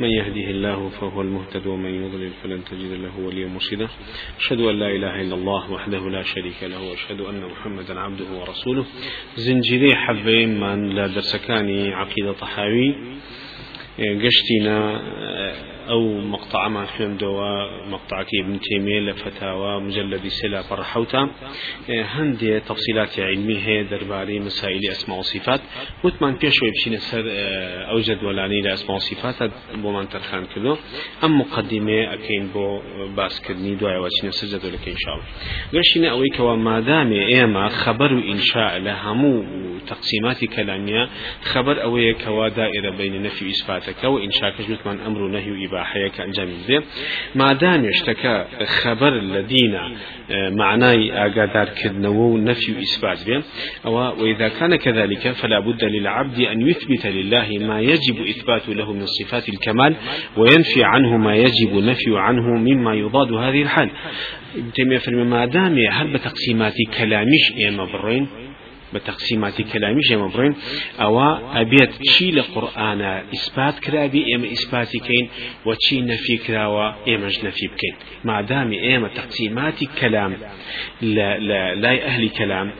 من يهده الله فهو المهتد ومن يضلل فلن تجد له وليا مرشدا. أشهد أن لا إله إلا الله وحده لا شريك له وأشهد أن محمدا عبده ورسوله. زنجيري حبين من لا درسكاني عقيدة طحاوي. قشتنا أو مقطع ما دوا مقطع ابن تيمية لفتاوى مجلد سلا فرحوتا هندي تفصيلات علمية درباري مسائل أسماء وصفات. وثمان بيشوي بشين سر أو جدولاني لأسماء وصفات بومان ترخان كدو أم مقدمة أكين بو باس كدني دواء وشين سجد لك إن شاء الله غشنا أويك وما دام إيما خبر إنشاء لهمو تقسيمات كلامية خبر أويك ودائرة بين نفي إثباتك وإنشاء كجوت من أمر نهي إباحية كأنجام الدين ما دام يشتكى خبر الذين آه، معناي أقادار كدنو نفي إثبات بهم وإذا كان كذلك فلا بد للعبد أن يثبت لله ما يجب إثبات له من صفات الكمال وينفي عنه ما يجب نفي عنه مما يضاد هذه الحال. تيمية ما دام هل بتقسيمات كلامش إما برين بتقسيمات كلامي جمع برين أو أبيت شي لقرآن إثبات كرابي إما إثبات كين وشي نفي كراوا إما نفي بكين ما دام إما تقسيمات كلام لا لا لا أهل كلام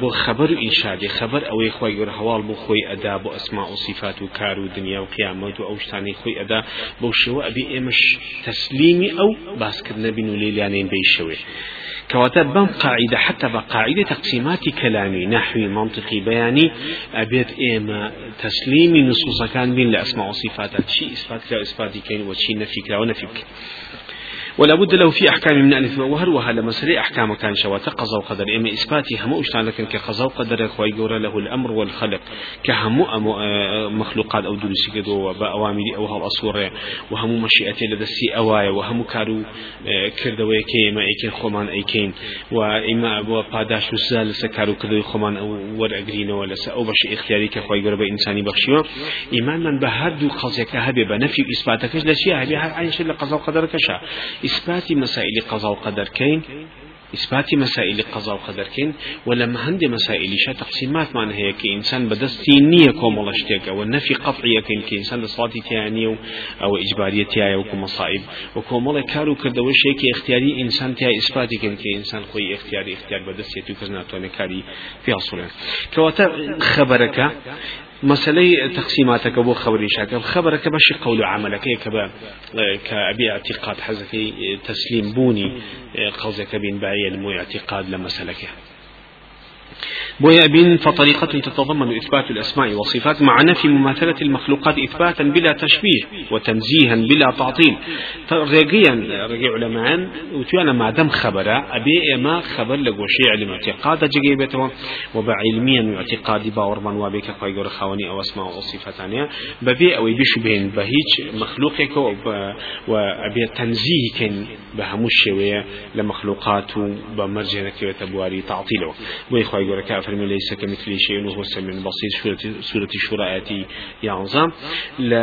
بو خبر إنشاد خبر أو إخوة يقول حوال بو خوي أدا بو أسماء وصفات وكار ودنيا وقيامة وأوشتاني خوي أدا بو شو أبي إمش تسليمي أو باسكت نبي نوليلانين بيشوي كواتا بم قاعدة حتى بقاعدة تقسيمات كلامي نحوي منطقي بياني أبيت إيما تسليمي نصوصا كان بين لأسماء وصفات شيء إثبات لا إثبات كين وشيء نفي كلا ونفي كين ولا بد له في أحكام من ألف وهروها لمسري أحكام كان شواتا قضاء وقدر إما إثباتي هم أشتان لكن كقضاء وقدر خوي له الأمر والخلق كهم آه، مخلوقات أو دروسي كدو وبأوامر أو هل أصورة وهم مشيئتي لدسي أوايا وهم كارو آه، كردوي كيما أيكين خمان أيكين وإما أبو باداش وزال سكارو كدوي خمان أو ورأقرين ولا أو بشي اختياري كخوي جورا بإنساني بخشيو إيمان من بهردو قضيك هبه بنفي إثباتك لشيء هبه عين شل قضاء وقدر كشا إثبات مسائل قضاء وقدر كين إثبات مسائل قضاء وقدر كين ولما هند مسائل شا تقسيمات معنى هي كإنسان بدستي نية كوم الله اشتيك والنفي قطعية كين كإنسان لصلاتي تياني أو إجبارية تياي وكوم الله كارو كردو شيء كاختياري إنسان تيا إثباتي كين كإنسان خوي اختياري اختيار بدستي تكزنا تواني كاري في أصولين كواتا خبرك مسألة تقسيماتك أبو خبري شاك خبرك باش قول عملك كبا كأبي اعتقاد حزكي تسليم بوني قوزك بين بعي المو اعتقاد لمسألك بويا بين فطريقة تتضمن إثبات الأسماء والصفات مع نفي مماثلة المخلوقات إثباتا بلا تشبيه وتنزيها بلا تعطيل. رقيا رقي علماء وتوانا ما دم خبر أبي ما خبر لقوشي علم اعتقاد جيبته وبعلميا اعتقاد باور من وابيك قايقور خواني أو أسماء وصفات ببي أو يبش بين بهيج مخلوقك وأبي تنزيه كان بهموش شوية لمخلوقات بمرجنك وتبواري تعطيله ويخوي يقول كافر ليس كمثله شيء وهو السميع البصير سورة سورة الشورى آتي يعظم لا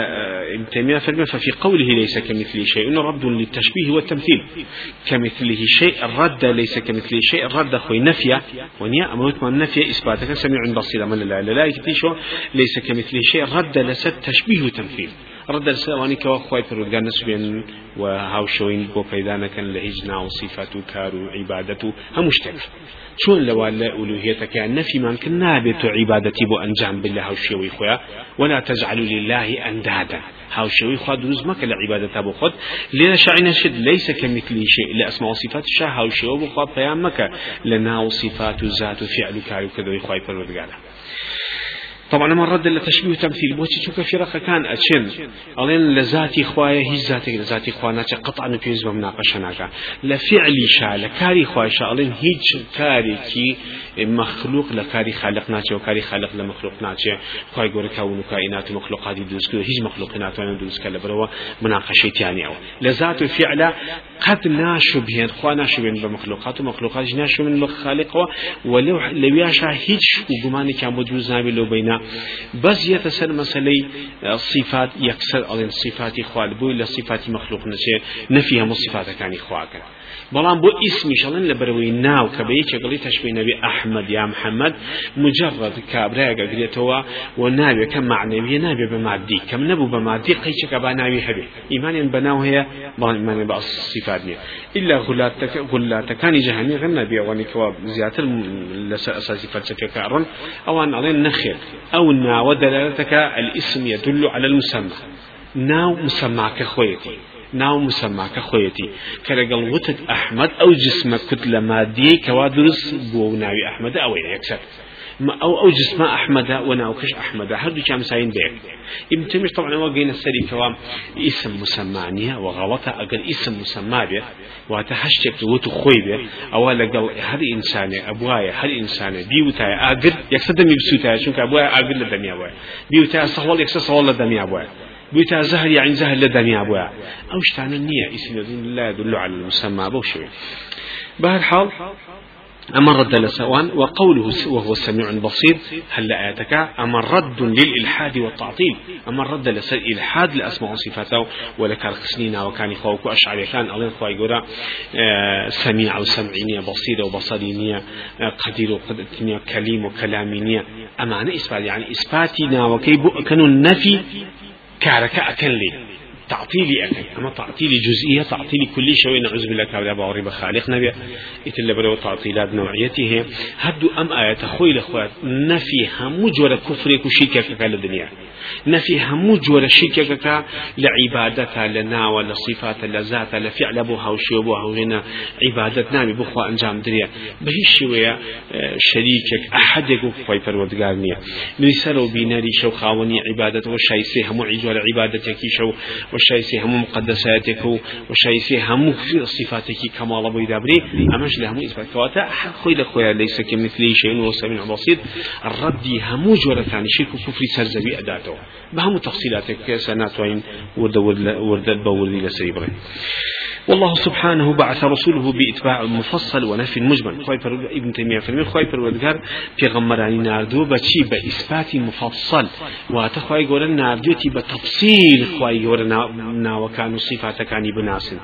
ابن تيمية فرمى ففي قوله ليس كمثله شيء رد للتشبيه والتمثيل كمثله شيء الرد ليس كمثله شيء الرد خوي نفيا ونيا أمرت من نفي إثباتك سميع بصير من لا لا يكتشو ليس كمثله شيء رد لست تشبيه وتمثيل رد السلاماني كوا خوي فرودگان نسبين وهاوشوين بو پیدا كان لهجنا وصفات وكار وعبادته همشتك شون لو لا ألوهيتك نفي من كنا بيت عبادتي بو أنجام بالله هاوشوي خويا ولا تجعلوا لله أندادا. هاوشوي خوا دروز مك لعبادته بو خد لنا شعنا شد ليس كمثله شيء لأسماء وصفات الشاه هاوشوي بو خوا بيان مك لنا وصفات ذات فعل كارو كذا خوي فرودگان طبعا ما رد لتشبيه تمثيل بوتي شوك في رخا كان أتشن ألين لذاتي خوايا هي ذاتي لذاتي خوانا قطعا نبيز بمناقشة ناكا لفعلي شا لكاري خوايا شا ألين هيج كاري كي مخلوق لكاري خالق ناتي وكاري خالق لمخلوق ناتي خواي قول كون كائنات ومخلوقات دوس كده هيج مخلوقات وأنا دوس كلا بروا مناقشة أو. لذات الفعل قد ناشبهن خوا ناشبهن بمخلوقات ومخلوقات ناشبهن بخالق ولو لو يشا هيج وجماني كان بجوز نابي لو بين بس يتسر مسألة صفات يكسر ألين صفات إخوال بو إلا صفات مخلوق نسي نفيها مصفات كان إخواك. بۆ ئیسمی شەڵن لە بەرەوەی ناو کە بە یەکێکڵی تەشبی نەبی ئەحمد یا محەممەد مجرد کابراەگە گرێتەوە و ناوێت کە معنەویە نابێ بە مادی. کەم نەبوو بە مادی قەیچەکە با ناوی هەبێ ئیمانیان بەناو بەڵام ئیمانێ بە سیفات نیە إلا غلاتەکانی جەهانی نبی ئەوانێکەوە زیاتر لەسەر ئەساسی فەلسفەکە ئەڕۆن ئەوان ئەڵێن نەخێر ئەو ناوە دەلالەتەکە الاسم يدل على المسمى. ناو مسماکە خۆیەتی ناو مسماکە خۆیەتی کە لەگەڵ وتت ئەحمد ئەو جسمە کت لە مادیەی کەوا دروست بووە و ناوی یەکسەر أو أو جسم أحمد وناوكش أحمد. هردو كام ساين بيك تيمية طبعا وقينا السري كوام اسم مسمانية وغلطة أقل اسم مسمى به وتحشتك وتو خوي به أو لقل هر إنسان أبوايا هر إنسان بيوتا أقل يكسد مي بسوتا شنك أبوايا أقل لدنيا أبوايا بيوتا صهول يكسد صهول لدنيا أبوايا بيتا زهر يعني زهر لدنيا أبوايا أو شتان النية إسم لا يدل على المسمى بوشوي بهالحال أما رد لسوان وقوله وهو السميع البصير هل آياتك؟ أما رد للإلحاد والتعطيل. أما رد لس الإلحاد لأسماء وصفاته. ولك القسنين وكان خوك أشعري كان الله خواهي قرأ سميع وسمعينية بصير وبصرينية قدير وقدرتنية كليم وكلامينية أما أنا إثبات يعني إثباتنا وكيف كانوا النفي كارك أكن لي. تعطيلي أكي أما تعطيلي جزئية تعطيلي كل شيء. نعوذ بالله كابلا باوري بخالق نبي. يتل برو تعطيلات نوعيته هدو أم آية خوي لخوات نفي هم جور كفرك وشيكك الدنيا. نفي هم جور شيكك لعبادتها لنا ولا صفات لذات لفعل بوها وشيوبوها وهنا عبادة نامي بخوا أنجام دريا بهي شوية شريكك أحدك خوي فرودقار نيا. نسلو بيناري شو خاوني عبادة وشايسي هم عجور عبادتك شو. وشايسي هم مقدساتك وشايسي هم في صفاتك كمال أبو دابري أمش لهم إثبات كواتا خوي لخويا ليس كمثلي شيء سميع بسيط الردي هم جورة ثاني شرك كفر سرزبي أداته بهم تفصيلاتك سناتوين ورد ورد بوردي لسريبري. والله سبحانه بعث رسوله بإتباع مفصل ونفي مجمل. خوي ابن تيمية فرمي خوي پروردگار پیغمبرانی ناردو بچی بإثبات مفصل. واتخوي يقول ناردوتي بتفصيل خوي يقول نا وكانوا صفات كاني بناس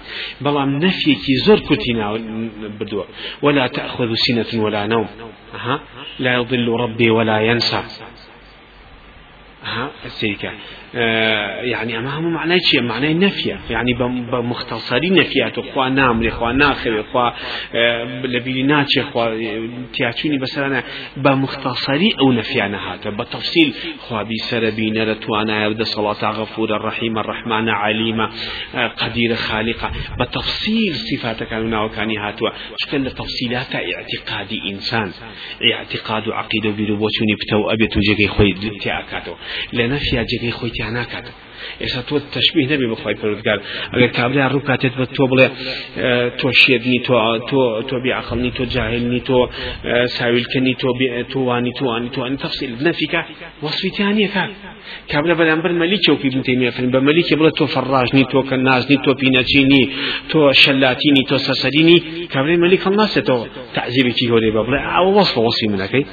بلام نفي كي زور كتنا بدو ولا تأخذ سنة ولا نوم. لا يضل ربي ولا ينسى. ها السيكة. يعني أما هم معناه شيء معناه نفية. يعني بمختصرين نفيات أخوة نام لإخوة ناخر أخوة لبيلينات أخوة تياتوني بس أنا بمختصري أو نفيانا هذا بتفصيل أخوة بيسر بينا رتوانا يبدأ صلاة غفور الرحيم الرحمن عليمة قدير خالقة. بتفصيل صفاتك كانوا وكاني هاتوا شكل تفصيلات اعتقاد إنسان. اعتقاد عقيدة بربوتوني بتو أبيتو جيكي خوي لنفيا جيكي خوي تيانا ناكاتو ئێستا تۆ تەشببیه نەبێ بخوای پەرودگار ئەگەر کابرا ڕوو کاتێت بە تۆ بڵێ تۆ شێدنی تۆ تۆ تۆ بیعقلنی تۆ جاهلنی تۆ ساویلکەنی تۆ تۆوانی توانی توانی تەفسیل نەفیکە. وەصفیتیانیە کاک کابرا بەرامبەر مەلیکە و پێ بنتێمیە فرن بە مەلیکە بڵێ تۆ فەڕاژنی تۆ کە نازنی تۆ پینەچینی تۆ شەلاتینی تۆ سەسەرینی کابرای مەلیک هەڵ ناسێتەوە تعزیبێکی هۆرێ بە بڵێ. ئەوە وەصف وەصی منەکەی.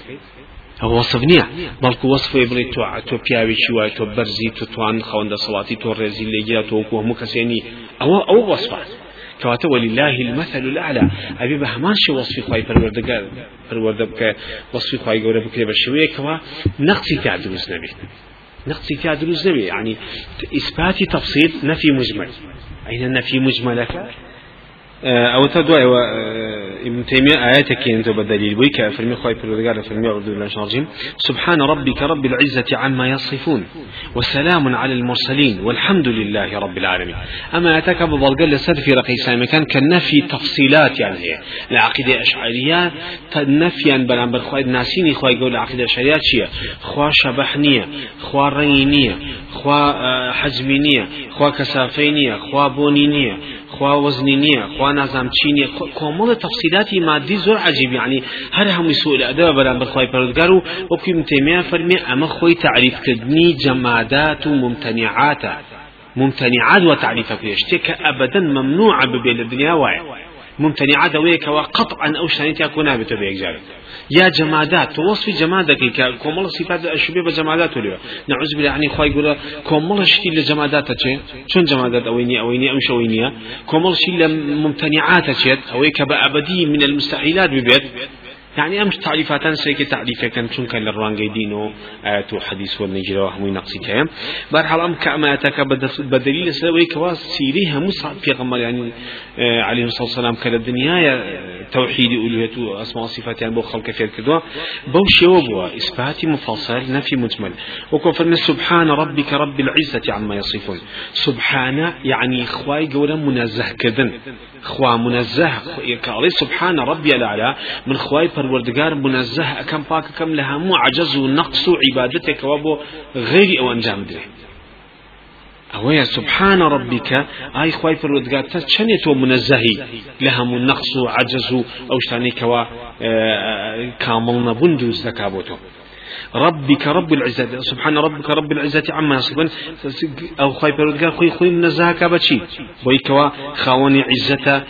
وصف نییە. بەڵکو وەصفی بڵێ تۆ تۆ پیاوێکی وای تۆ بەرزی تو توان خەوەندە سەڵاتی تۆ ڕێزی لێگیرا تۆ وەکو هەموو کەسێنی ئەوە ئەوە وەصفە. كواتا ولله المثل الأعلى. أبي بهمان شي وصفي خواي پروردگار پرورده بك وصفي خواي قوله بك بشوية كوا نقصي تعدلوز نبي نقصي تعدلوز نبي يعني إثبات تفصيل نفي مجمل. أين النفي مجملك أو تدعي ابن تيمية آياتك أنت بدليل. بيك فرمي خواي بالرجال فرمي أعوذ بالله الرجيم. سبحان ربك رب العزة عما يصفون وسلام على المرسلين والحمد لله رب العالمين. أما آياتك بضلقل لسد في رقي سامكان كالنفي تفصيلات يعني هي. العقيدة أشعرية نفيا بلان بالخواي ناسيني خواي يقول العقيدة أشعريات شيء. خوا شبحنية خوا رينية خوا حجمينية خوا كسافينية خوا بونينية خوا وزني نية خوا نازم چينية كامل تفصيلات مادي زور عجيب يعني هر هم سوء الأدب بلان بخواي پردگارو وكي متيمية فرمي أما خوي تعريف كدني جمادات وممتنعات ممتنعات وتعريف كريشتك أبدا ممنوع ببين الدنيا واعي ممتنعات ويك وقطعا أو شانيت يكون نابت بيك يا جمادات وصف جمادك كومل صفات الشبيه بجمادات له نعوذ بالله يعني خواي يقول كومل شتي لجمادات تشي. شون جمادات؟ أويني أويني أم شوينية كومل شي لممتنعات تشي. أويك بأبدي من المستحيلات ببيت. يعني أمش تعريفات سيك تعريف كان شون كان للرانجي دينو آيات وحديث والنجرة وهمي نقصي كام برحال أم كأماتك بدليل سوي كواس سيريها مصعب في غمر يعني آه عليه الصلاة والسلام كان الدنيا توحيد ألوهية أسماء وصفات يعني بو خلق في الكدوة بوشي وبوا إثبات مفصل نفي مجمل. وكفرنا سبحان ربك رب العزة عما يصفون. سبحان يعني خواي قولا منزه كذن. خوا منزه. قال سبحان ربي الأعلى. من خواي پروردگار منزه. أكم باك كم لها مو عجز ونقص عبادتك وابو غير أو أنجام ده أويا سبحان ربك. أي خواي فرودقار تشنيت ومنزهي لها من نقص وعجز أو شتاني كوا كامل نبندو زكابوتو ربك رب العزة سبحان ربك رب العزة عما يصفون. أو خاي بردقار خوي خوي الزهك بشي ويكوا خواني عزة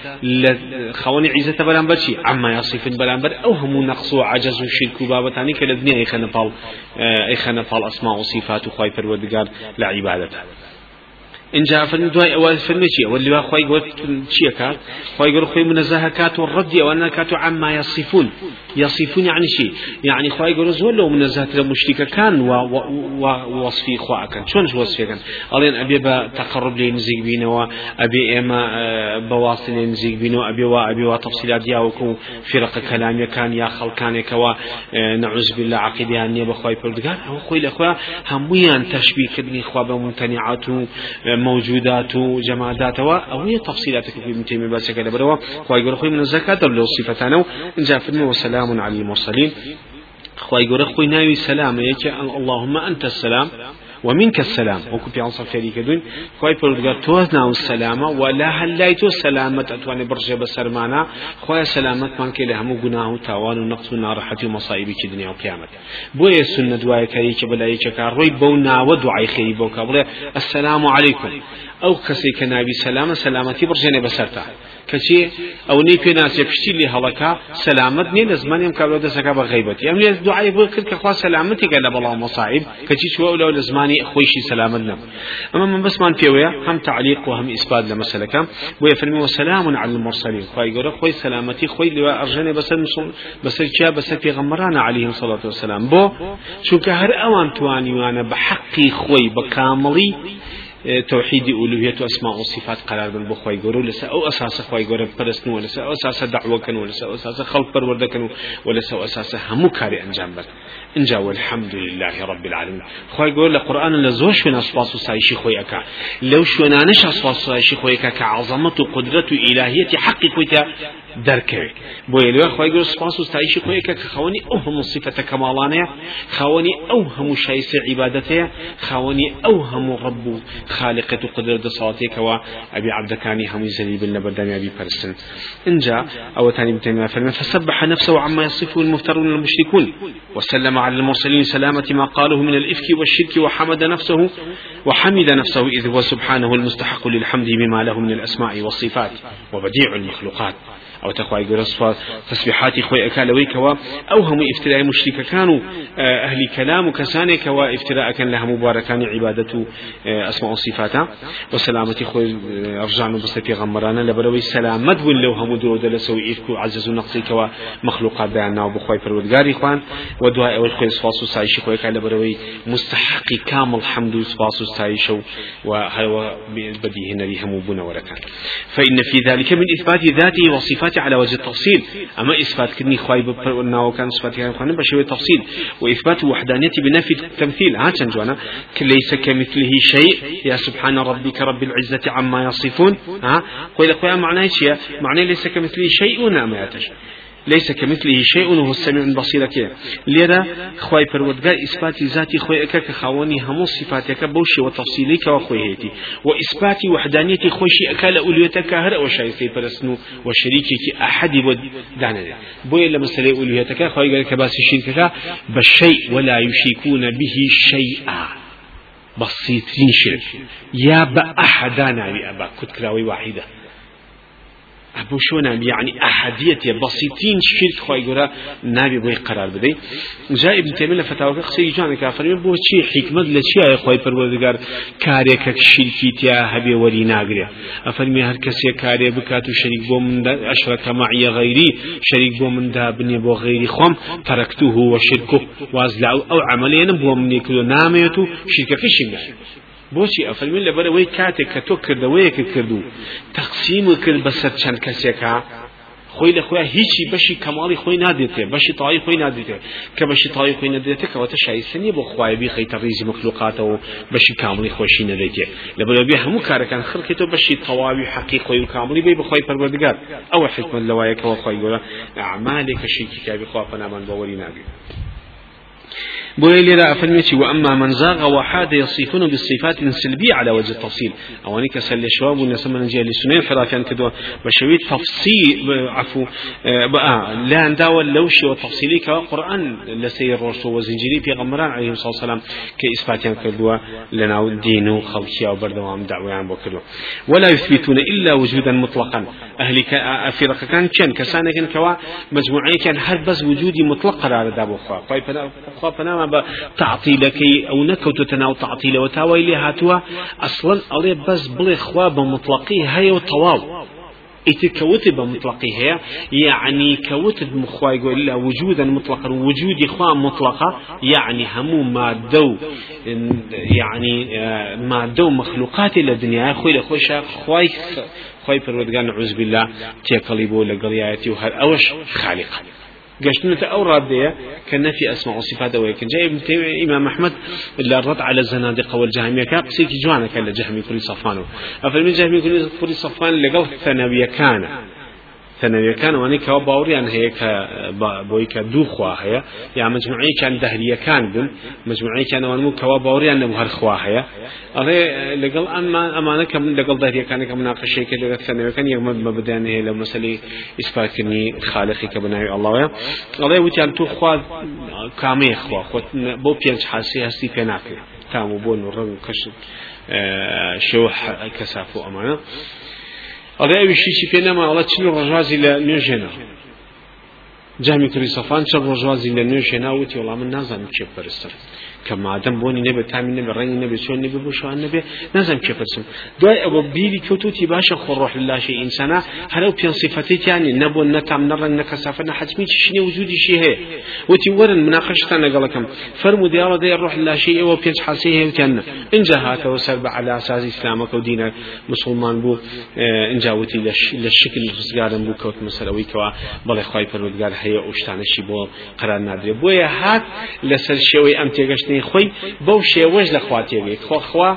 خواني عزة بلان بشي عما يصفون بلان بر. أو هم نقص وعجز وشرك وبابتاني كالدنيا أي خنفال أي خنفال أسماء وصفات خاي بردقار لعبادته إن جاء فرمي دواي أول فرمي شيء واللي بقى خوي قلت شيء كات خوي قول خوي منزه كات والرد أو أن كاتو عما يعني شيء يعني خوي قول زول لو منزه المشرك كان ووصفي خوا كان شلون وصفي كان قالين أبي بتقرب لي نزيق بينا وأبي إما بواصل نزيق بينا أبي وأبي وتفصيلات دياوكو فرق كلامي كان يا خل كان كوا نعوذ بالله عقيدة يعني بخوي بردقان أو خوي الأخوة هميان تشبيه كدني خوا بممتنعات موجودات وجمادات أو هي تفصيلات في ابن تيمية بس كده. بروا خواي خوي من الزكاة لو صفتانه إن جاء في وسلام على المرسلين. خواي يقول خوي ناوي سلام يك اللهم أنت السلام. ومنك السلام. وكو في عنصر فريق دون خوي بردگار توزنا السلامة ولا هل لا يتو سلامة أتواني برجة بسر معنا خوي سلامة من كي لهم قناه تاوان ونقص ونارحة ومصائب في دنيا وقيامة بوية السنة دعاء كريك بلا يشكار روي بونا ودعاء خيري بوكا السلام عليكم أو كسي كنابي سلامة سلامتي برجة بسرتا کەچێ ئەو نەی پێ ناسێ پشتی لێ هەڵەکە سەلامت نیە لە زمانیم کابرا دەسەکە بە غیبەتی. ئەم لێ دوعای بۆ کرد کە خوا سەلامەتێکە لە بەڵاو مەصائب کەچی چوە لەو لە زمانی خۆیشی سەلامت نەم. ئەمە من بەسمان پێوەیە هەم تعلیق و هەم ئیسپات لە مەسەلەکە بۆ یفرمی وسلام على المرسلين خوای گەورە خۆی سەلامەتی خۆی لێوە ئەڕژێنێ بەسەر بەسەر چیا بەسەر پێغەمبەرانە علیهم سەڵات وسلام بۆ چونکە هەر ئەوان توانیوانە بە حەقی خۆی بە کامڵی توحيد ألوهية أسماء وصفات قرار بن بخواي قولوا لسا أو أساس خواي قولوا برسنو ولسا أو أساس دعوة كانوا ولسا أو أساس خلق برودة كانوا ولسا أو أساس همو كاري أنجام بل إنجا والحمد لله رب العالمين خواي قول القرآن لزو شونا أصفاص سايشي خوي أكا لو شونا نش أصفاص سايشي خوي أكا كعظمة قدرة إلهية حق كويتا دركوي بو يلو خواي قول أصفاص سايشي خوي أكا خواني أوهم صفة كمالانية خواني أوهم شايس عبادته خواني أوهم رب خالقة قدرة صوتك وأبي عبد كاني هم زليب النبردان أبي فرسن إن جاء أو تاني بتنمى فسبح نفسه عما يصفه المفترون المشركون. وسلم على المرسلين سلامة ما قاله من الإفك والشرك وحمد نفسه وحمد نفسه إذ هو سبحانه المستحق للحمد بما له من الأسماء والصفات وبديع المخلوقات. أو تخوي قرص تسبيحاتي خوي أكالوي كوا أو هم افتراء مشرك كانوا أهل كلام كساني كوا افتراء كان لها مباركان عبادة أسماء وصفاتا وسلامتي خوي أرجعنا بس في غمرانا لبروي سلامت بن لو هم درود لسوي إفكو عزز نقصي كوا مخلوقات بيانا وبخوي فرودقاري خوان. ودعاء أول خوي صفاصو سايشي خوي كان لبروي مستحق كامل حمد صفاصو سايشو وهو بديه نبي هم بنا ولكان فإن في ذلك من إثبات ذاته وصفاته الصفات على وجه التفصيل أما إثبات كني خواي بقولنا وكان صفات كان خوانا بشوي تفصيل وإثبات وحدانية بنفي التمثيل ها جوانا؟ ليس كمثله شيء يا سبحان ربك رب العزة عما يصفون ها؟ قيل قوي معناه شيء معناه ليس كمثله شيء ما يتش ليس كمثله شيء وهو السميع البصير. كي لذا خواي پروردگار اثبات ذاتي خوي اك كخواني هم صفاتك بوشي وتفصيلك وخويتي واثبات وحدانيتي خوشي اكل اوليتك هر أو شايفي برسنو وشريكك احد ودانا بوي لما سلي اوليتك خوي قال كباس شركك بالشيء ولا يشركون به شيئا بسيطين شرك يا بأحدانا بأبا كتكراوي واحدة. أبو شونا يعني أحدية بسيطين شرك خواهي قرا نابي بوي قرار بدي جاء ابن تيمية فتاوى قصي جانا كافر بو چي حكمة لچي آي خواهي پروردگار؟ كاريك شركي تيا هبي ولي ناقري أفرمي هر كسي كاري بكاتو شريك بو من دا أشرك معي غيري شريك بو من دا بني بو غيري خم تركته وشركه وازلعو أو عمليا بو من يكلو ناميتو شركة كشي بۆچی ئەفەرمین لەبەرەوەی کاتێک کە تۆ کردەوەیەکە کردو تەقسیم کرد بەسەر چەند کەسێکە. خۆی لە خۆیان هیچی بەشی کەماڵی خۆی نادێتێ بەشی تاوی خۆی نادێتێ. کە بەشی تاوی خۆی نادێتێت کەواتە شایستە نیە بۆ خوایبی خەیتە ڕیزی مخلوقاتەوە بەشی کاملی خۆشی نەدەیتێ. لەبەرەوەی هەموو کارەکان خڕکێتەوە بەشی تەواوی حەقی خۆی و کاملی بێ بخۆی پەروەردگار. ئەوە حکمت لەوایەکەوە خۆی گەورە ئەعمالێکە شێکی کابی خوا پەنامان بەوەری ناگێت بويلي لا أفرميتي وأما من زاغ وحاد يصفون بالصفات السلبية على وجه التفصيل. أواني كسل شواب ونسمى نجي لسنين حرافيان كدوا بشوية تفصيل عفو بقى لا نداوى اللوشي والتفصيلي كقرآن لسير الرسول وزنجيري في غمران عليه الصلاة والسلام كإثباتيان كدوا لنا الدين وخلقيا وبردوام دعويان بكدوا ولا يثبتون إلا وجودا مطلقا. أهل فرق كان كان كسانك كوا مجموعي كان هل بس وجودي مطلق قرار دابو خوا خوا بە تعطیلەکەی ئەو نەکەوتە ناو تعطیلەوە وتاوای لێ هاتووە ئەسڵەن ئەڵێ بەس بڵێ خوا بە مطلقی هەیە و تەواو ئیتر کەوتت بە مطلقی هەیە گۆ إلا وجودا مطلقا وجودی خوا مطلقة يعني همو مادە و يعني مادە و مخلوقاتی لە دنیای خۆی لە خۆشە خوای بالله. تێکەڵی بۆ لەگەڵیایەتی و هەر ئەوەش خالقە قشتنا أو رادية كنفي أسماء وصفات ويكن جاي ابن تيمية إمام أحمد إلا الرد على الزنادقة والجهمية كان قصيك جوانا كان لجهمي كل صفانه أفرمي جهمي كل صفان لقوه ثانوية كان ثانوية كان واني كوا باوريان هي ك بوي كدو خوا هي. يا مجموعي كان دهرية كان بن. كان وانمو كوا باوريان نمو هر خوا هي. أري لقل أما أما أنا كم لقل دهرية كان كمناقشة كده لقل ثانوية كان يوم ما بدأنا هي مسألة إثبات كني خالقي كبناء الله يا أري وتيان تو خوا كامي خوا. خو بو بينش حاسي هستي بيناكي تامو بون ورن كشن شو كسافو أمانة. ئەڵێ ئەویشی پێ نەما ئەڵە چی ڕژازی لە نوێژێنە؟ جامی کوری سەفان چە ڕۆژوازی لە نوێژێنا وتی وڵام من نازانم چێ پەرستم کە مادەم بۆنی نەبێ تامی نەبێ ڕەنگی نەبێ چۆن نەبێ بۆ شوان نەبێ نازانم چێ پەرسم دوای ئەوە بیری کەوتوتی باشە خۆڕۆح لاشی ئینسانە هەرو پێ صفەتێکیانی نەبوو نەتام نەڕەنگ نەکەسافە نەحەتمی چشنێ وجودیشی هەیە وتی وەرن مناقشتان لەگەڵەکەم فەرمو دیاڵە دەی ڕۆح لاشی ئەوە پێنج حاسی هەیە وتیان اینجا هاتەوە سەر بە علا سازی ئیسلامەکە و دینە مسلمان بوو اینجا وتی لە شکل ڕزگارم بوو کەوت مەسەرەوەی کەوا بەڵێ خی پەروەردگار هەیە ئەو شتانەشی بۆ قرار نادرێ بۆیە هات لەسەر شێوەی ئەم تێگەشتنی خۆی بەو شێوەش لە خواتێگەی خۆخوا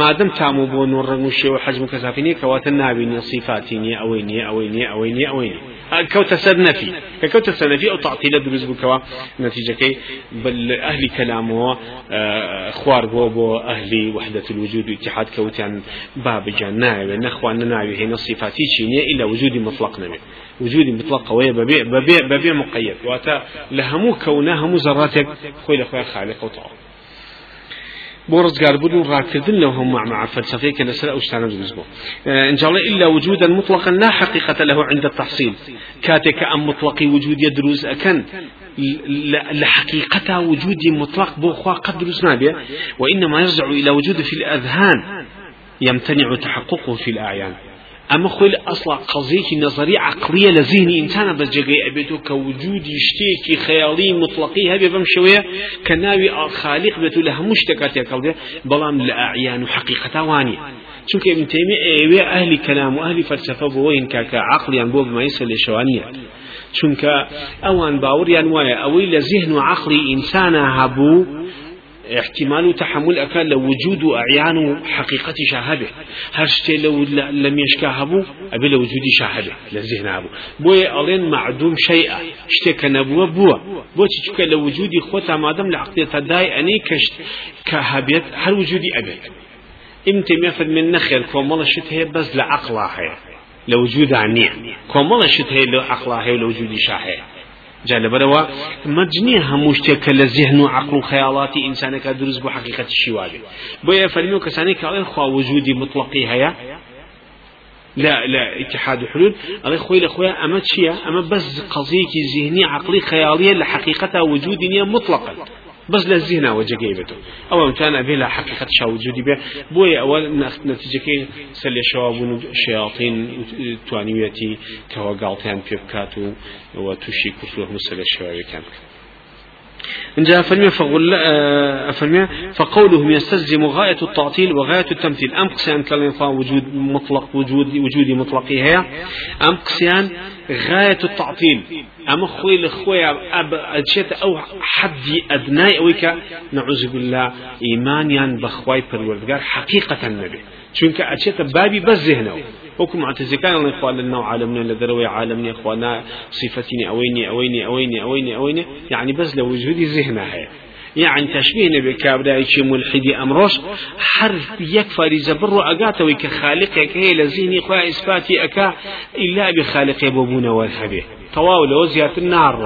مادەم تامو بۆ نۆ ڕنگ و شێوە حەجم کەسافینی کەواتە نابینی صفاتی نیە ئەوەی نیە ئەوەی نیە ئەوەی نیە ئەوەی نیە كوت سر نفي كوت سر نفي أو تعطيل دروز بكوا نتيجة كي بل أهل كلامه خوار بو بو أهل وحدة الوجود واتحاد كوت عن باب جناوي نخوان نناوي هنا صفاتي شينية إلا وجود مطلق نبي. وجود مطلق قوية ببيع ببيع ببيع مقيد. واتا لهمو كونها همو ذراتك خوي لخويا خالق وطعام بۆ ڕزگار بوون و ڕاکردن لەو هەموو مع ئەو شتانە دروست بوو إن شاء الله إلا وجودا مطلقا لا حقيقة له عند التحصيل. كاتك أم مطلق وجود يدروز أكن لحقيقة وجود مطلق بو خوا قد دروز نابيا وإنما يرجع إلى وجود في الأذهان يمتنع تحققه في الأعيان. أما خوی أصلا قضیه نظری عقلیه لذهنی إنسان بس جگه ابیتو كوجودي شتيكي خيالي مطلقي هبي بم شوية كناوي خالق بيتو لهمش تكاتي قلبي بلام لأعيان حقيقه واني چونك ابن تيمية إيوه أهل كلام وأهل فلسفة بوين كاكا عقليا بوب ما يصل لشوانيه چونك أوان باوريان وايا اوي لذهن وعقلي انسان هبو احتمال تحمل أكان لوجود أعيان حقيقة شاهده هرشتي لو لم يشكاهبو أبي لوجود شاهده لذهن أبو بوي ألين معدوم شيئا اشتك نبوة بوا بو تشكى لوجود خوتا مادم لعقل تداي أني كشت كهبيت هل وجودي أبيت إمتى مفد من نخير كومال شت هي بس لعقلها هي لوجود عنيا كومال شت هي لعقلها هي ولوجود شاهده جال بروا مجني هموشتك للذهن وعقل وخيالات إنسانك درز بحقيقة الشواب بويا فرميو كساني كالين خوا وجودي مطلقي هيا لا لا اتحاد حلول الله خوي لخويا أما تشيا أما بس قضية ذهني عقلي خيالية لحقيقتها وجود مطلقا. بس للذهن وجقيبته أو كان به لا حقيقة شا وجودي به بوي أول نتيجة كي سل شواب الشياطين توانيتي كواقالتان بيبكاتو وتشي كفرهم سل الشواب كان جاء فرمي فقل أفرمي فقولهم يستلزم غاية التعطيل وغاية التمثيل. أم قسيان كلمة وجود مطلق وجود وجودي مطلقي هي؟ أم قسيان غاية التعطيل. أما خوي لخويا أب أجت أو حد أدناي أويك؟ نعوذ بالله إيمانيا بخواي بالوردقار حقيقة النبي. چونك أجت بابي بس ذهنه. وكم معتزكان الله إخوان لنا عالمنا لدروي عالمنا إخوانا صفتني أويني أويني أويني أويني أويني. يعني بس لوجودي ذهنها هي يعني تشبيه نبي كابدا شي ملحدي أمروش حرف يكفر زبر أقاته ويك خالقك هي لذهني خويا إثباتي أكا إلا بخالق يبوبون والحبيه طواول وزيات النار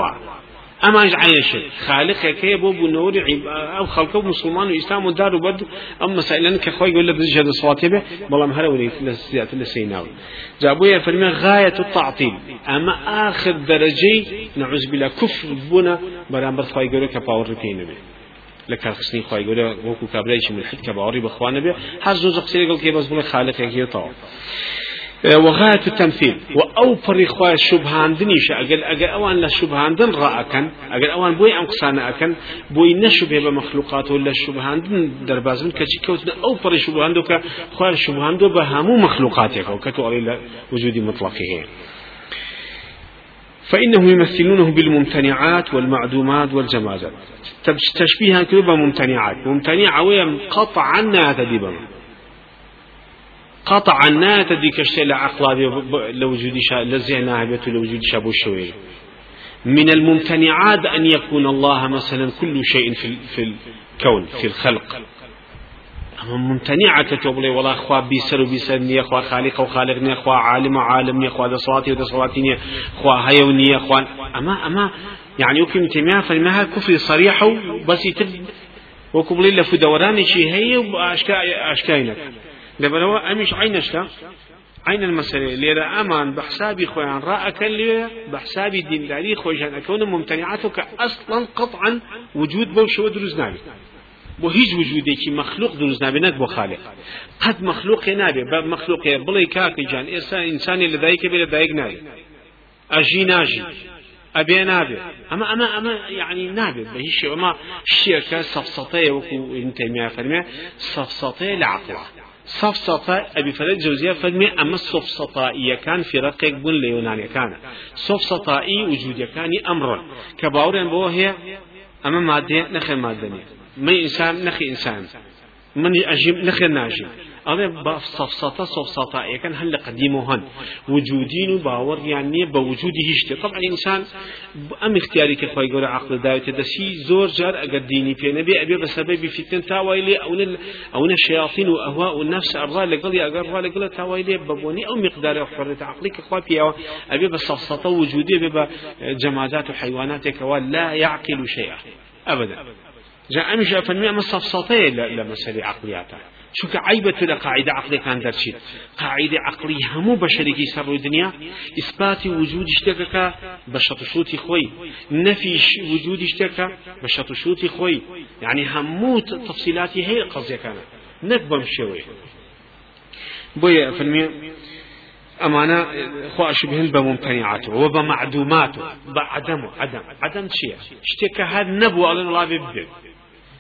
عين الشيء؟ خالق كي بو بنور أو خلقه مسلمان وإسلام ودار وبد أما مسائل كخوي يقول لك بجهد الصلاه به والله مهلا ولي لسيات لسيناوي جابوا يا فرمي غاية التعطيل. أما آخر درجة نعوذ بالله كفر بنا. برامبر خوي يقول لك باور كينه لە کارخستنی خی گەورە وەکو کابرایکی ملحد کە باوەڕی بەخوانە بێ هەر زۆر قسەی گەڵ کێ بەس بڵێ خالقێکێتەوە وغاية التمثيل. وأو فري خواه شبهان دنيش. أجل أجل أوان لا شبهان دن رأكن. أجل أوان بوي أم قصانا أكن. بوي نشبه بمخلوقات ولا شبهان دن دربازن. كشي كوتنا أو فري شبهان دو كخواه شبهان دو بهامو مخلوقاتك وكتو علي وجود مطلقه. فإنهم يمثلونه بالممتنعات والمعدومات والجمازات. تشبيها كذبة ممتنعات ممتنعة ويم قطعا ناتدبا قطعا ناتدي كشتي لعقلا لوجود شا لزينا بيت لوجود شابو الشويل من الممتنعات أن يكون الله مثلا كل شيء في, في الكون في الخلق. أما ممتنعة تقولي والله أخوة بيسر وبيسر نية أخوة خالق وخالق نية أخوة عالم وعالم نية أخوة صلاتي وصلاتي نية أخوة هيا ونية أخوة أما أما يعني يمكن تيمية فإنها كفر صريح بس يتب وكبلي لف دوران شيء هي وأشكا دبروا أمش عينشتا عين المسألة. ليرا أمان بحسابي خوان رأك اللي بحسابي دين داري خوشان. أكون ممتنعاتك أصلا قطعا وجود بوشو دروز نابي بۆ هیچ وجودێکی مەخلوق دروست نابێنێت بۆ خالق قەت مەخلوقێ نابێ بە مەخلوقێ بڵێ کاکی جان ئێستا ئینسانی لە دایکە بێ لە دایک نابێ. ئەژی ناژی ئەبێ نابێ. ئەمە ئەمە ئەمە یعنی نابێت بە هیچ ئەمە شیەکە سەفسەتەیە وەکو ئینتەمیا فەرمێ سەفسەتەیە لە عقڵە سەفسەتە ئەبی فەرەد جوزیە فەرمێ ئەمە سۆفسەتائیەکان فرەقێک بوون لە یۆنانیەکانە سۆفسەتائی وجودیەکانی ئەمڕۆن کە باوڕێن بۆ هەیە ئەمە مادێ نەخێ مادەنیە. من إنسان نخي إنسان من أجيب نخي ناجي أنا بصفصة صفصة يكن هل قديمه هن وجودين باور يعني بوجوده هشت طبعا الإنسان أم اختياري كخوي يقول عقل داوت دسي زور جار أقد ديني في نبي أبي بسبب فتن تاويلي أو نل أو الشياطين وأهواء النفس أرضى لقلي أقر لقلي تاويلي ببوني أو مقدار حرية عقلي كخوي فيها أبي بصفصة وجودي ببا جمادات وحيوانات كوال لا يعقل شيئا أبدا جاء أمش أفنمي أما صفصتي لمسألة شو كعيبة لقاعدة عقلية كان درشيد قاعدة عقلية همو بشري سر الدنيا إثبات وجود اشتكك بشط شوتي خوي نفي وجود اشتكك بشط شوتي خوي يعني همو تفصيلاتي هي قضية كانت نكبم شوي بويا فنمي أمانة خو أشبهن بممتنعاته وبمعدوماته بعدمه عدم عدم. شيء اشتكى هذا نبوة الله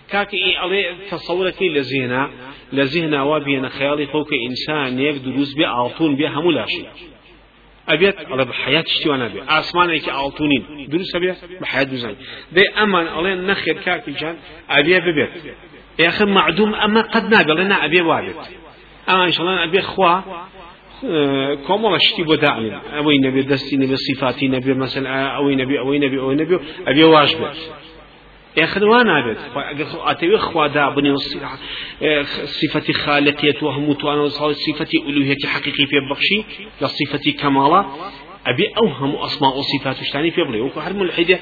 بيبدأ كاكي عليه تصورك لزينا لزينا وابينا خيالي فوق إنسان يك دروز بي عطون بي همو لاشي أبيت على بحياة اشتوانا بي آسمان ايكي عطونين دروس أبي بحياة دوزان. دي أمان عليه نخير كاكي جان أبي ببيت يا أخي معدوم أما قد نابي لنا أبي وابت أما إن شاء الله أبي خوا كومولا شتي بداعي أوي نبي دستي نبي صفاتي نبي مثلا أوي نبي أوي نبي أوي نبي أبي واجبه ياخذ نابد أتوي خوادا بني صفة خالقية وهموت وأنا صفة ألوهية حقيقية في بخشي لصفة كمالة. أبي أوهم أسماء وصفات اشتاني في بلي. وكو حرم الحدة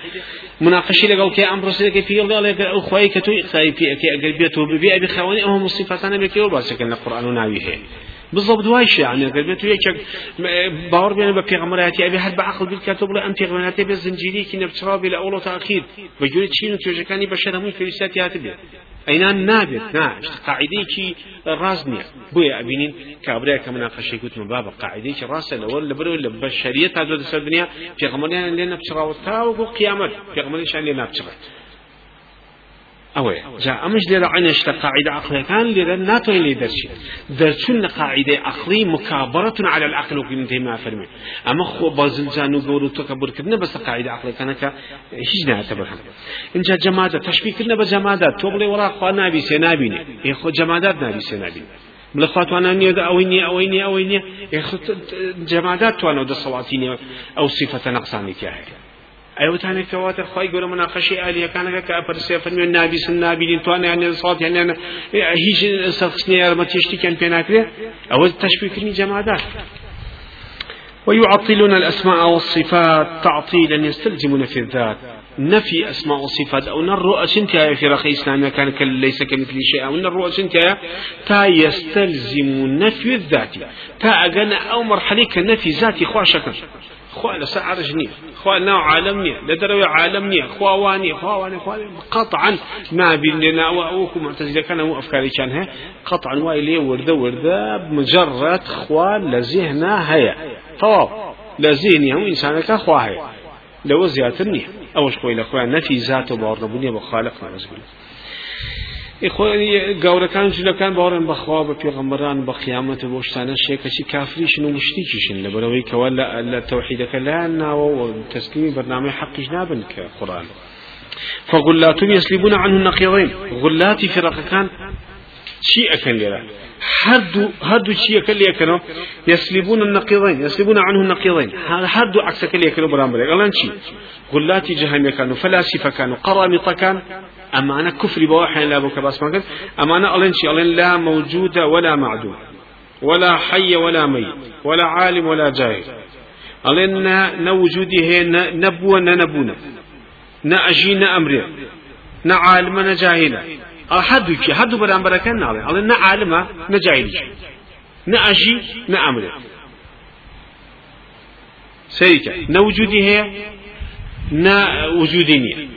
مناقشة لقال كي أمر سيدك في الله لك أخوي كتو إقصائي في كي أقربيته ببي أبي خواني أوهم الصفات أنا بكي وباسك أن القرآن ناويه بالضبط دوای شیعانە گەبێت تو یەکێک باوەڕ بێنە بە پێغەمەرایەتی ئەبێ هەر بە عقل بیکاتەوە بڵێ ئەم پێغەمەرایەتی بێ زنجیرێکی نەبچڕاو بێ لە ئەوڵۆ تاخیر بە گوێ چین و توێژەکانی بەشەر هەمووی فێویستاتی هاتە بێت ئەینان نابێت ناش قاعدەیەکی ڕاز نییە بۆیە ئەبینین کابراە کە مناقەشەی گوتمە با بە قاعدەیەکی ڕاستە لەوە لە بەرەوە لە بەشەریەت تا ئەوەیە جا ئەمش لێرە عینشتە قاعدة عقلەکان لێرە ناتوانین لێ دەرچێت دەرچون لە قاعدەی عقلی مكابرة على العقل وكلمة ما فرمي أما خو بازنجان وقور وتكبر كدنا بس قاعدة عقلەکانە کە هیچ نهاتە بەرهەم اینجا جەمادە تشبیهکردنە بە جەمادات تۆ بڵێ وەڕا خوا نابی سێ نابینێ یێ خۆ جەمادات نابی سێ نابینێ بڵێ خواتوانە نییە ئەوەی نییە ئەوەی نییە ئەوەی نییە جەمادات توانەوە دەسەڵاتی نیە ئەو سیفەتە نەقسانی تیا هەیە ئەوتانێک کەواتە خی گەورە مناقەشی ئالیەکانەکە کە ئەپەرسێ فەرمیێن نابیسن نابینین توانیان سڵات هێنێن هیچ سەخستنی یارمەتیشتیکیان پێ ناکرێت ئەوە تەشبیکردنی جەمادات ويعطلون الأسماء والصفات تعطيلا يستلزم نفي الذات. نفي أسماء وصفات. أو نر سنتيا في رخي إسلامي كان ليس كمثل شيء. أو نر سنتيا تا يستلزم نفي الذات. تا أجنا أو مرحلة كنفي ذاتي خواشكا خوا لسا عرج نية خوا نوع عالم نية لدروي عالم نية خوا واني خوا واني خوا قطعا ما بين لنا وأوكو معتزلة كان هو أفكاري كان قطعا وايلي وردة وردة مجرد خوا لزهنا هيا. طواب. لزهني هم إنسانك خوا هيا. لو زيادة نية. أوش خوي لخوا نفي ذاته بارنا بنية بخالق گەورەکان جلەکان باوەڕێن بەخوا بە پێغەمبەران بە قیامەت بۆ شتانە شێکەچی کافریشن و مشتیکیشن لە بەرەوەی کەوە لە تەوحیدەکە لایەن ناوە و تەسلیمی بەرنامەی حەقیش نابن کە قورآن. فغلاتهم يسلبون عنه النقيضين غلاتي فرق كان شيء أكن لنا هردو هردو شيء أكن لي يسلبون النقيضين يسلبون عنه النقيضين هردو عكس أكن لي أكنوا برامبرك ألان شيء غلاتي جهنم كانوا فلاسفة كانوا قرامطة كان أما أنا كفري بواحد لا بك بس ما أما أنا ألين شيء ألين لا موجودة ولا معدوم. ولا حي ولا ميت ولا عالم ولا جاهل. ألين هي نبوة نبونا. نأجي نأمري نعالم نجاهلة أحد كي حد برام بركان نعلم ألين نعالم نجاهل نأجي نأمري سيكا نوجودي هي نا وجودي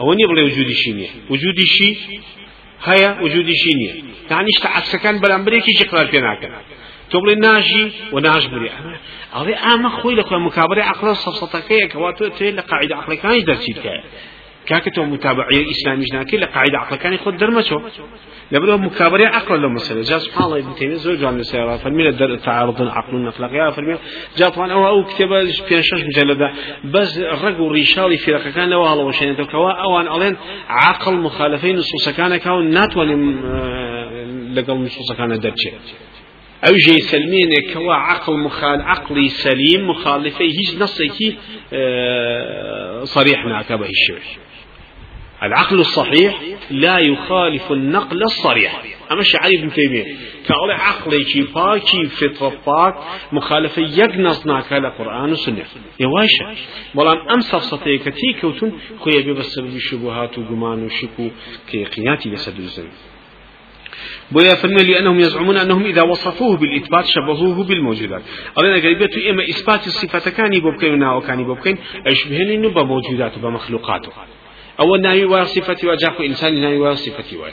ئەوە نیە بڵێ وجودیشی نییە وجودیشی هەیە وجودیشی نییە تانیش تا عکسەکان بەرامبرێکیشی قرار پێ ناکەن تۆ بڵێ ناژی و ناش بری ئەڵێ ئامە خۆی لە خۆی مکابرە عقلە سەفسەتەکەیە کەوا تۆ تێ لە قاعدە عقلەکانی دەرچیت کە كاك تو متابعية إسلامي جناكي لقاعدة عقل كان يخد درمشو لبلو مكابرة عقل لو مسألة جاء سبحان الله ابن تيمية زوج عن السيارة فالمين تعارض عقل النقل يا فالمين جاء طبعا أو كتابة بين شش مجلدة بس الرجل ريشالي في رقة كان لو الله وشين كوا أوان ألين عقل مخالفين نصوص كان كون ناتوان لقل نصوص كان درجة أو جي سلمين كوا عقل مخال عقلي سليم مخالفة هيج نصيكي صريح ناكبه الشيء العقل الصحيح لا يخالف النقل الصريح. أما شعري ابن تيمية كأول عقلي كي باكي فطرة باك مخالفة يقنص ناك القرآن والسنة يواشا بلان أم صفصتي كتي خويا بسبب الشبهات وقمان وشكو كي قياتي يسد الزن بويا فرمي لأنهم يزعمون أنهم إذا وصفوه بالإثبات شبهوه بالموجودات. أولا قريبة إما إثبات الصفة كان يبوبكين وكان يبوبكين أشبهن إنه بموجوداته بمخلوقاته أو ناوي وصفتي وجاك إنسان ناوي وصفتي واي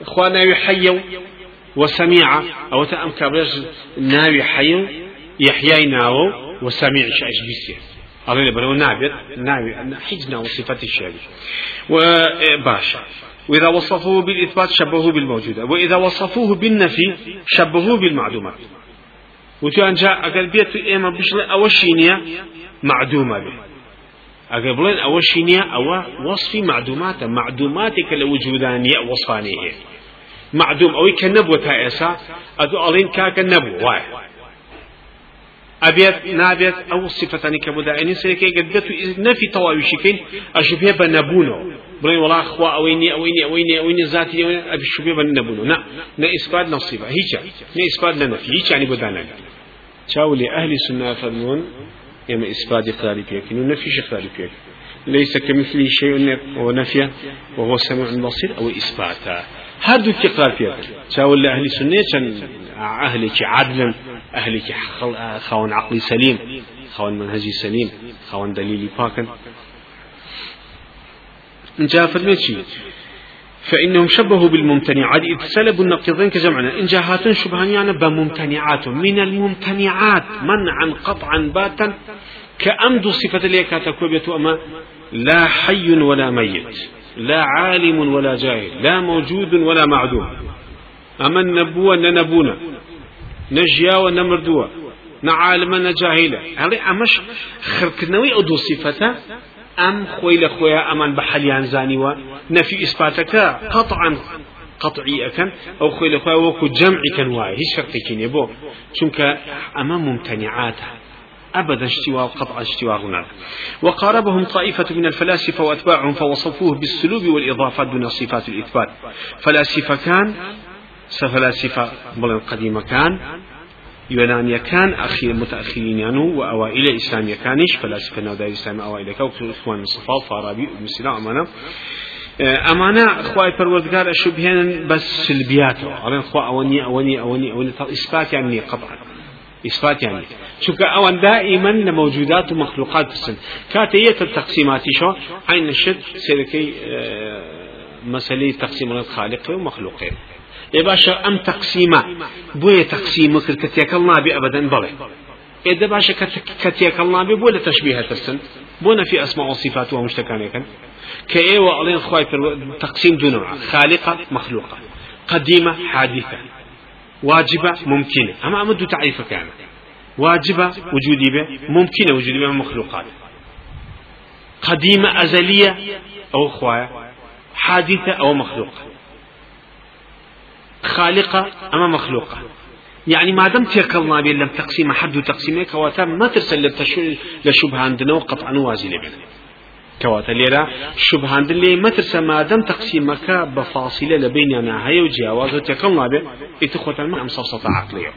إخوان ناوي حي وسميع أو تأم كبرج ناوي حي يحيى ناو وسميع شايش بيسيه أظن بلو نابت ناوي حجنا وصفتي الشابي وباشا وإذا وصفوه بالإثبات شبهوه بالموجودة وإذا وصفوه بالنفي شبهوه بالمعدومات. وتو أن جاء أقل بيت إيما بشل أوشينيا معدومة به. شینە ئەوە وەصفی معدوماتە معدوماتێکە لە وجودانیە وەصفانی هەیە معدوم ئەوەی کە نەبووە تا ئێسا ئەدو ئەڵین کاکە نەبوو وایە ئەبێت نابێت ئەو سفتانی کە بۆداینی سەرەکەی گەدەت و نەفی تەواویشیکەین ئەشوبێ بە نەبوونەوە بڵێن وڵا خوا ئەوەی نیە ئەوەی نیە ئەوەی نیە ئەوەی نیە ذاتی ئەبی شوبێ بە نەبوونەوە نە نە ئیسپات نەصیبە هیچە نە ئیسپات نە نەفی هیچانی بۆ داناگات چاو لێ ئەهلی سنە فەرمونون إما إثبات إقرار بيكين ونفي إقرار بيكين ليس كمثله شيء ونفي وهو سميع بصير أو إثباتا. هردو كي قرار فيها. شاول أهل السنة كان أهلك عدلا أهلك خون عقلي سليم خون منهجي سليم خون دليلي باكن. جاء فرميتشي فإنهم شبهوا بالممتنعات إذ سلبوا النقيضين كجمعنا. إن جاهات يعني بممتنعات من الممتنعات منعا قطعا باتا كأمد صفة ليك تكوبية أما لا حي ولا ميت. لا عالم ولا جاهل لا موجود ولا معدوم. أما النبوة ننبونا نجيا ونمردوة نعالم نجاهلة هذه أمش خركنوي أدو صفته أم خويل خويا أمان بحليان زاني ونفي إثباتك قطعا قطعي أكن أو خويل خويا وكو جمع كان واي هي شرط كين يبو شنك أمام ممتنعاته أبدا اشتواء قطع اشتواء هناك. وقاربهم طائفة من الفلاسفة وأتباعهم فوصفوه بالسلوب والإضافات دون صفات الإثبات. فلاسفة كان سفلاسفة بل قديمة كان يونانيا كان أخير متأخرين يعني وأوائل إسلامية كانش فلاسفة نوداء الإسلام أوائل كوكو إخوان الصفا فارابي ابن سينا أمانة. أمانة أخوة پروردگار أشبهن بس سلبياته على أخوة أوني أوني أوني أوني إثبات يعني قطعا. إثبات يعني شو أوان دائما لموجودات ومخلوقات السن كاتية التقسيمات شو عين الشد سيركي مسألة تقسيم الخالق ومخلوقين يا باشا أم تقسيمة بوية تقسيم كر كتيك الله بي أبدا بلي إذا باشا كتيك الله بي بولا تشبيه السن بونا في أسماء وصفات ومشتكان كان كأيوة ألين خواي تقسيم دون خالقة مخلوقة قديمة حادثة واجبة ممكنة. أما أمد تعريف كان واجبة وجودي به ممكنة وجودي به مخلوقات. قديمة أزلية أو خوايا حادثة أو مخلوقة. خالقة أما مخلوقة. يعني ما دام تيكلنا بين لم تقسيم حد تقسيمه كواتا ما ترسل لشبه عندنا وقطعا وازي لبن كواتا ليرا شبه عندنا ما ترسل ما دام تقسيمك بفاصلة لبين أنا هاي وجاواز وتيكلنا به إتخوة المعنى مصفصة عقلية.